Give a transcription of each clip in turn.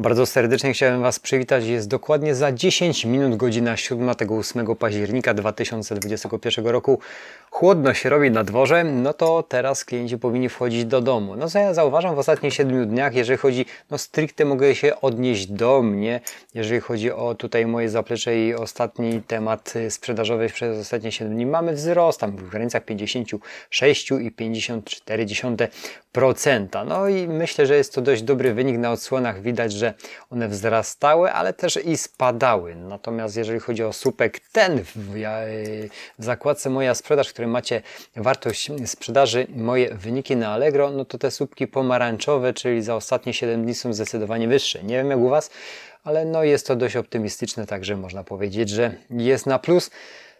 Bardzo serdecznie chciałem Was przywitać. Jest dokładnie za 10 minut, godzina 7 tego 8 października 2021 roku. Chłodno się robi na dworze, no to teraz klienci powinni wchodzić do domu. No co ja zauważam w ostatnich 7 dniach, jeżeli chodzi, no stricte mogę się odnieść do mnie, jeżeli chodzi o tutaj moje zaplecze i ostatni temat sprzedażowy przez ostatnie 7 dni. Mamy wzrost tam w granicach 56,54%. No i myślę, że jest to dość dobry wynik na odsłonach. Widać, że one wzrastały, ale też i spadały. Natomiast jeżeli chodzi o słupek ten w, w zakładce Moja Sprzedaż, w którym macie wartość sprzedaży, moje wyniki na Allegro, no to te słupki pomarańczowe, czyli za ostatnie 7 dni są zdecydowanie wyższe. Nie wiem jak u Was, ale no jest to dość optymistyczne, także można powiedzieć, że jest na plus.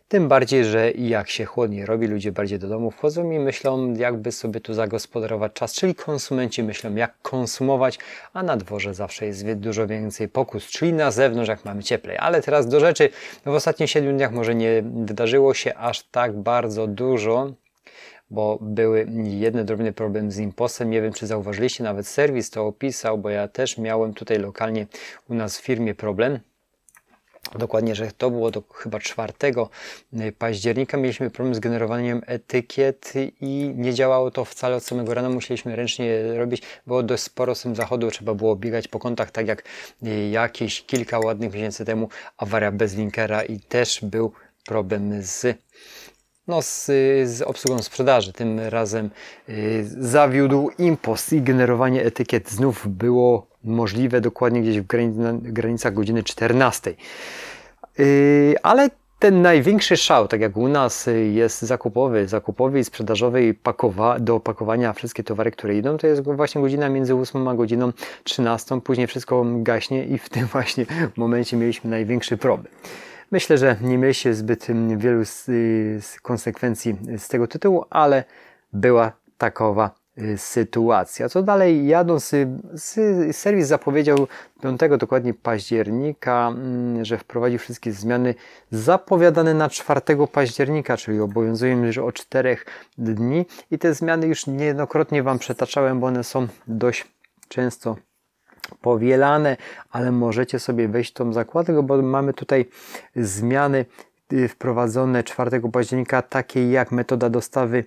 Tym bardziej, że jak się chłodniej robi, ludzie bardziej do domu wchodzą i myślą, jakby sobie tu zagospodarować czas, czyli konsumenci myślą, jak konsumować, a na dworze zawsze jest dużo więcej pokus, czyli na zewnątrz, jak mamy cieplej. Ale teraz do rzeczy, w ostatnich 7 dniach może nie wydarzyło się aż tak bardzo dużo, bo były jedne drobne problemy z impostem. Nie wiem, czy zauważyliście, nawet serwis to opisał, bo ja też miałem tutaj lokalnie u nas w firmie problem. Dokładnie, że to było do chyba 4 y, października. Mieliśmy problem z generowaniem etykiet i nie działało to wcale od samego rana. Musieliśmy ręcznie robić. Było dość sporo z tym zachodu. Trzeba było biegać po kątach, tak jak y, jakieś kilka ładnych miesięcy temu awaria bez linkera i też był problem z no, z, z obsługą sprzedaży. Tym razem y, zawiódł impost i generowanie etykiet znów było możliwe dokładnie gdzieś w granicach godziny 14. Y, ale ten największy szał, tak jak u nas jest zakupowy, zakupowy i sprzedażowy pakowa, do opakowania wszystkie towary, które idą, to jest właśnie godzina między 8 a godziną 13. Później wszystko gaśnie i w tym właśnie momencie mieliśmy największy problem. Myślę, że nie mieliście zbyt wielu konsekwencji z tego tytułu, ale była takowa y, sytuacja. Co dalej? Jadąc, serwis zapowiedział 5 dokładnie października, mm, że wprowadzi wszystkie zmiany zapowiadane na 4 października, czyli obowiązują już o 4 dni i te zmiany już niejednokrotnie Wam przetaczałem, bo one są dość często powielane, ale możecie sobie wejść tą zakładkę, bo mamy tutaj zmiany y, wprowadzone 4 października, takie jak metoda dostawy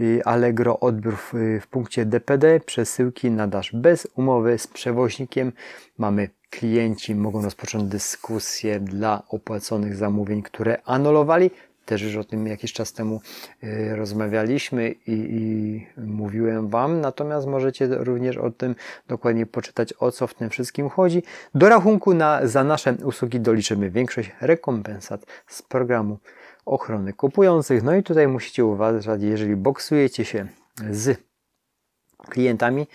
y, Allegro odbiór w, w punkcie DPD, przesyłki na dasz bez umowy z przewoźnikiem. Mamy klienci mogą rozpocząć dyskusję dla opłaconych zamówień, które anulowali też już o tym jakiś czas temu y, rozmawialiśmy i, i mówiłem Wam, natomiast możecie również o tym dokładnie poczytać, o co w tym wszystkim chodzi. Do rachunku na, za nasze usługi doliczymy większość rekompensat z programu ochrony kupujących. No i tutaj musicie uważać, jeżeli boksujecie się z klientami,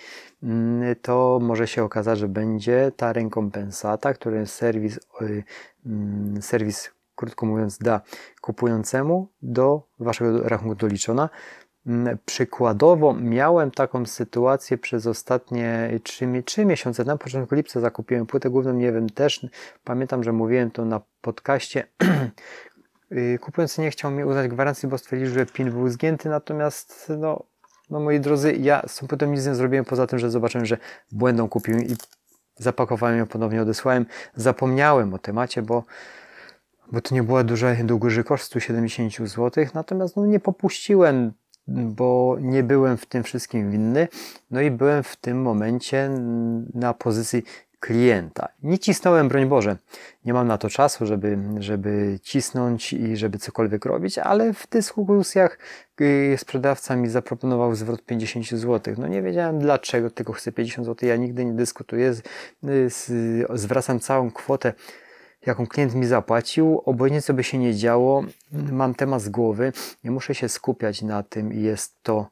mm, to może się okazać, że będzie ta rekompensata, którą serwis, y, mm, serwis krótko mówiąc, da kupującemu do waszego rachunku doliczona. Mm, przykładowo miałem taką sytuację przez ostatnie 3, 3 miesiące. Na początku lipca zakupiłem płytę główną, nie wiem, też pamiętam, że mówiłem to na podcaście. Y, kupujący nie chciał mi uznać gwarancji, bo stwierdził, że PIN był zgięty, natomiast no, no moi drodzy, ja z tą płytą nic nie zrobiłem, poza tym, że zobaczyłem, że błędą kupiłem i zapakowałem ją, ponownie odesłałem. Zapomniałem o temacie, bo bo to nie była duża, duży koszt 170 zł, natomiast no, nie popuściłem, bo nie byłem w tym wszystkim winny, no i byłem w tym momencie na pozycji klienta. Nie cisnąłem, broń Boże, nie mam na to czasu, żeby, żeby cisnąć i żeby cokolwiek robić, ale w dyskusjach y, sprzedawca mi zaproponował zwrot 50 zł. No nie wiedziałem dlaczego tylko chcę 50 zł, ja nigdy nie dyskutuję, zwracam całą kwotę jaką klient mi zapłacił, obojętnie co by się nie działo, mam temat z głowy, nie muszę się skupiać na tym i jest to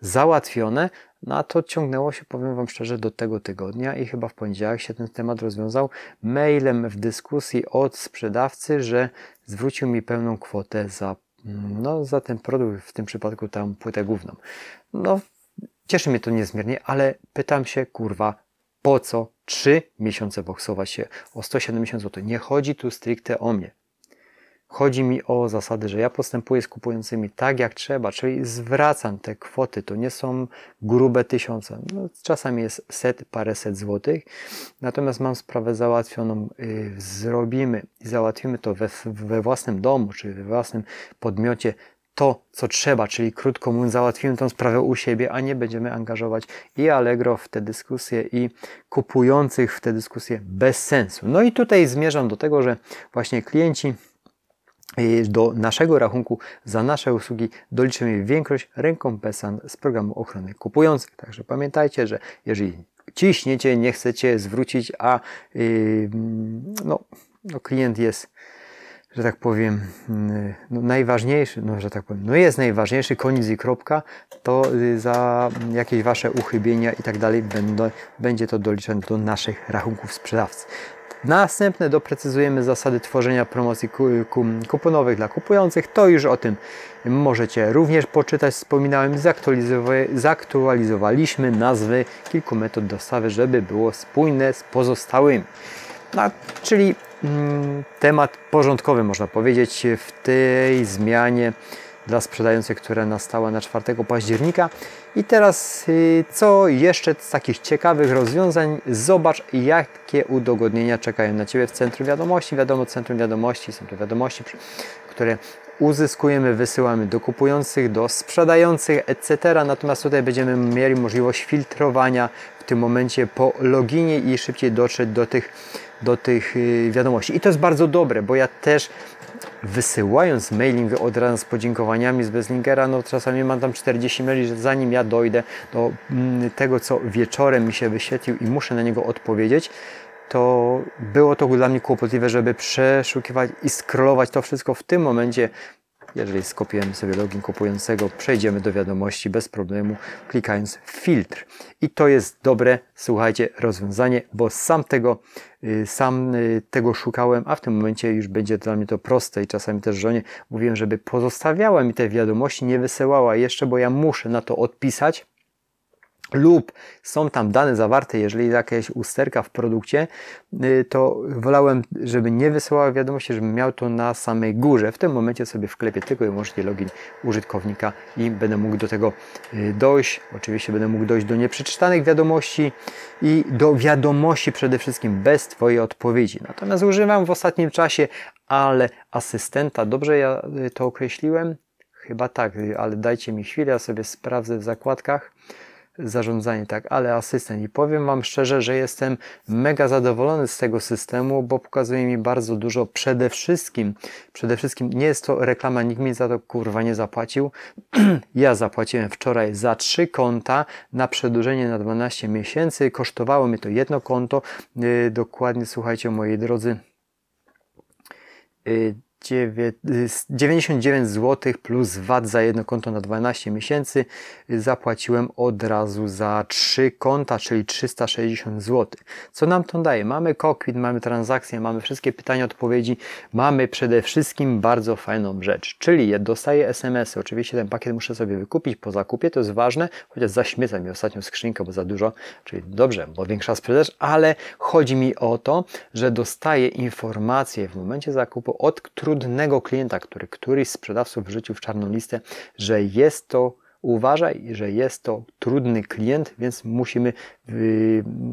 załatwione, no a to ciągnęło się, powiem Wam szczerze, do tego tygodnia i chyba w poniedziałek się ten temat rozwiązał mailem w dyskusji od sprzedawcy, że zwrócił mi pełną kwotę za, no, za ten produkt, w tym przypadku tam płytę główną. No, cieszy mnie to niezmiernie, ale pytam się, kurwa, po co 3 miesiące boksować się o 170 zł? Nie chodzi tu stricte o mnie. Chodzi mi o zasady, że ja postępuję z kupującymi tak jak trzeba, czyli zwracam te kwoty. To nie są grube tysiące. No, czasami jest set, paręset złotych. Natomiast mam sprawę załatwioną. Yy, zrobimy i załatwimy to we, we własnym domu, czy we własnym podmiocie to, co trzeba, czyli krótko mówiąc, załatwimy tą sprawę u siebie, a nie będziemy angażować i Allegro w te dyskusje, i kupujących w te dyskusje bez sensu. No i tutaj zmierzam do tego, że właśnie klienci y, do naszego rachunku za nasze usługi doliczymy większość rekompensat z programu ochrony kupujących. Także pamiętajcie, że jeżeli ciśniecie, nie chcecie zwrócić, a yy, no, no klient jest że tak powiem, mm, no najważniejszy, no że tak powiem, no jest najważniejszy, koniec i kropka, to y, za jakieś Wasze uchybienia i tak dalej będzie to doliczone do naszych rachunków sprzedawcy. Następne doprecyzujemy zasady tworzenia promocji kuponowych dla kupujących. To już o tym możecie również poczytać. Wspominałem, zaktualizowaliśmy nazwy kilku metod dostawy, żeby było spójne z pozostałymi. No, czyli temat porządkowy, można powiedzieć, w tej zmianie dla sprzedających, która nastała na 4 października. I teraz, y, co jeszcze z takich ciekawych rozwiązań? Zobacz, jakie udogodnienia czekają na Ciebie w centrum wiadomości. Wiadomo, centrum wiadomości to wiadomości, które uzyskujemy, wysyłamy do kupujących, do sprzedających, etc. Natomiast tutaj będziemy mieli możliwość filtrowania w tym momencie po loginie i szybciej dotrzeć do tych do tych y, wiadomości. I to jest bardzo dobre, bo ja też wysyłając mailing od razu z podziękowaniami z Bezlinkera, no czasami mam tam 40 maili, że zanim ja dojdę do mm, tego, co wieczorem mi się wyświetlił i muszę na niego odpowiedzieć, to było to dla mnie kłopotliwe, żeby przeszukiwać i scrollować to wszystko w tym momencie jeżeli skopiujemy sobie login kupującego, przejdziemy do wiadomości bez problemu, klikając filtr. I to jest dobre, słuchajcie, rozwiązanie, bo sam tego, sam y, tego szukałem, a w tym momencie już będzie dla mnie to proste i czasami też żonie mówiłem, żeby pozostawiała mi te wiadomości, nie wysyłała jeszcze, bo ja muszę na to odpisać lub są tam dane zawarte, jeżeli jakaś usterka w produkcie, y, to wolałem, żeby nie wysyłała wiadomości, żebym miał to na samej górze. W tym momencie sobie wklepię tylko i wyłącznie login użytkownika i będę mógł do tego y, dojść. Oczywiście będę mógł dojść do nieprzeczytanych wiadomości i do wiadomości przede wszystkim bez Twojej odpowiedzi. Natomiast używam w ostatnim czasie, ale asystenta, dobrze ja y, to określiłem? Chyba tak, ale dajcie mi chwilę, ja sobie sprawdzę w zakładkach zarządzanie, tak, ale asystent. I powiem Wam szczerze, że jestem mega zadowolony z tego systemu, bo pokazuje mi bardzo dużo. Przede wszystkim, przede wszystkim nie jest to reklama, nikt mi za to kurwa nie zapłacił. ja zapłaciłem wczoraj za trzy konta na przedłużenie na 12 miesięcy. Kosztowało mi to jedno konto. Yy, dokładnie, słuchajcie, moi drodzy. Yy, 99 zł plus VAT za jedno konto na 12 miesięcy zapłaciłem od razu za 3 konta, czyli 360 zł. Co nam to daje? Mamy cockpit, mamy transakcje, mamy wszystkie pytania, odpowiedzi, mamy przede wszystkim bardzo fajną rzecz, czyli dostaję SMS-y. Oczywiście ten pakiet muszę sobie wykupić po zakupie, to jest ważne, chociaż zaśmieca mi ostatnią skrzynkę, bo za dużo, czyli dobrze, bo większa sprzedaż, ale chodzi mi o to, że dostaję informacje w momencie zakupu od trudnego klienta, który któryś sprzedawców wrzucił w czarną listę, że jest to uważaj, że jest to trudny klient, więc musimy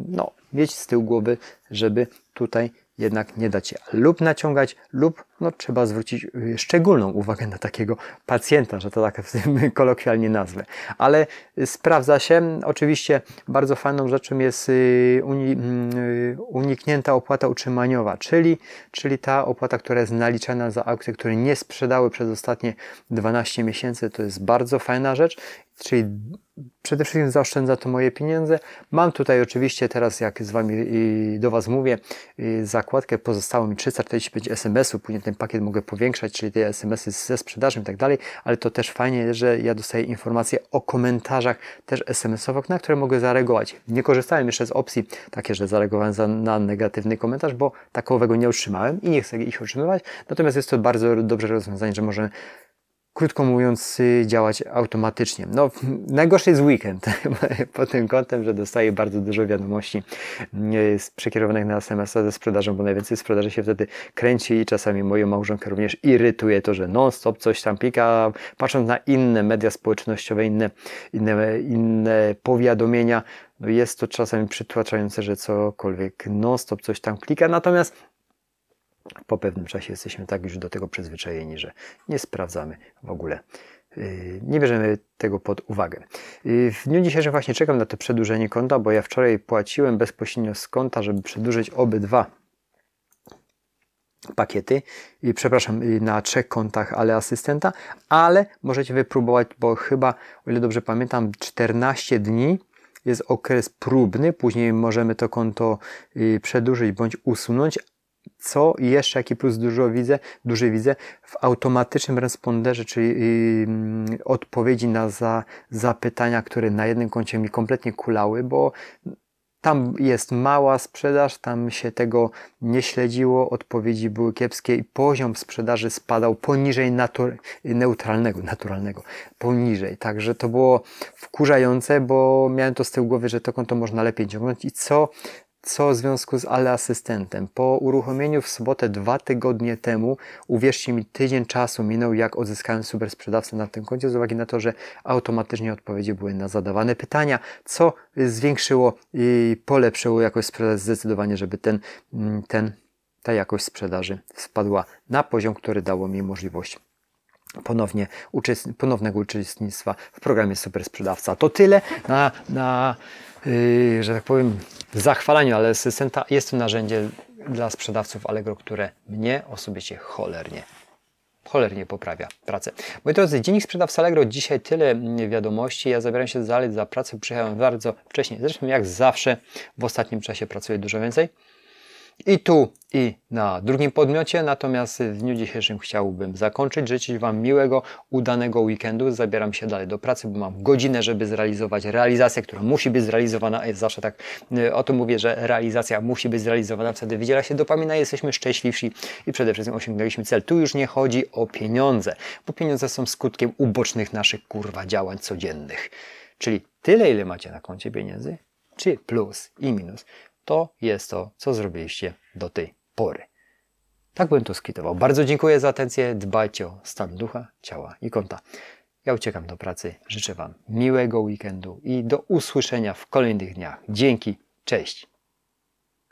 no, mieć z tyłu głowy, żeby tutaj jednak nie dać się lub naciągać, lub no, trzeba zwrócić y, szczególną uwagę na takiego pacjenta, że to tak kolokwialnie nazwę. Ale sprawdza się. Oczywiście bardzo fajną rzeczą jest y, mm, y, uniknięta opłata utrzymaniowa, czyli, czyli ta opłata, która jest naliczana za aukcje, które nie sprzedały przez ostatnie 12 miesięcy. To jest bardzo fajna rzecz, czyli przede wszystkim zaoszczędza to moje pieniądze. Mam tutaj oczywiście teraz, jak z Wami do Was mówię, zakładkę, pozostało mi 345 SMS-ów, później ten pakiet mogę powiększać, czyli te SMS-y ze sprzedażą i tak dalej, ale to też fajnie, że ja dostaję informacje o komentarzach też SMS-owych, na które mogę zareagować. Nie korzystałem jeszcze z opcji takie, że zareagowałem za, na negatywny komentarz, bo takowego nie otrzymałem i nie chcę ich otrzymywać, natomiast jest to bardzo dobre rozwiązanie, że możemy krótko mówiąc, y, działać automatycznie. No, najgorszy jest weekend pod tym kątem, że dostaję bardzo dużo wiadomości y, przekierowanych na SMS ze sprzedażą, bo najwięcej sprzedaży się wtedy kręci i czasami moją małżonkę również irytuje to, że non-stop coś tam pika, patrząc na inne media społecznościowe, inne, inne, inne powiadomienia, no jest to czasami przytłaczające, że cokolwiek non-stop coś tam klika, natomiast po pewnym czasie jesteśmy tak już do tego przyzwyczajeni, że nie sprawdzamy w ogóle. Y, nie bierzemy tego pod uwagę. Y, w dniu dzisiejszym właśnie czekam na to przedłużenie konta, bo ja wczoraj płaciłem bezpośrednio z konta, żeby przedłużyć obydwa pakiety, i przepraszam, y, na trzech kontach, ale asystenta, ale możecie wypróbować, bo chyba, o ile dobrze pamiętam, 14 dni jest okres próbny, później możemy to konto przedłużyć bądź usunąć, co jeszcze, jaki plus dużo widzę, duży widzę, w automatycznym responderze, czyli yy, odpowiedzi na za, zapytania, które na jednym koncie mi kompletnie kulały, bo tam jest mała sprzedaż, tam się tego nie śledziło, odpowiedzi były kiepskie i poziom sprzedaży spadał poniżej natur neutralnego, naturalnego, poniżej. Także to było wkurzające, bo miałem to z tyłu głowy, że to konto można lepiej ciągnąć i co co w związku z Ale Asystentem? Po uruchomieniu w sobotę dwa tygodnie temu, uwierzcie mi, tydzień czasu minął, jak odzyskałem super sprzedawcę na tym koncie, z uwagi na to, że automatycznie odpowiedzi były na zadawane pytania, co zwiększyło i polepszyło jakość sprzedaży zdecydowanie, żeby ten, mm, ten, ta jakość sprzedaży spadła na poziom, który dało mi możliwość ponownie ponownego uczestnictwa w programie Super Sprzedawca. To tyle na, na yy, że tak powiem, zachwalaniu, ale Sysenta jest to narzędzie dla sprzedawców Allegro, które mnie osobiście cholernie cholernie poprawia pracę. Moi drodzy, Dziennik Sprzedawca Allegro, dzisiaj tyle wiadomości. Ja zabieram się dalej za pracę, przyjechałem bardzo wcześnie. Zresztą jak zawsze w ostatnim czasie pracuję dużo więcej i tu, i na drugim podmiocie. Natomiast w dniu dzisiejszym chciałbym zakończyć. Życzyć Wam miłego, udanego weekendu. Zabieram się dalej do pracy, bo mam godzinę, żeby zrealizować realizację, która musi być zrealizowana. Zawsze tak y, o tym mówię, że realizacja musi być zrealizowana. Wtedy wydziela się dopamina, jesteśmy szczęśliwsi i przede wszystkim osiągnęliśmy cel. Tu już nie chodzi o pieniądze, bo pieniądze są skutkiem ubocznych naszych kurwa działań codziennych. Czyli tyle, ile macie na koncie pieniędzy, czy plus i minus to jest to, co zrobiliście do tej pory. Tak bym to skwitował. Bardzo dziękuję za atencję. Dbajcie o stan ducha, ciała i konta. Ja uciekam do pracy. Życzę Wam miłego weekendu i do usłyszenia w kolejnych dniach. Dzięki. Cześć.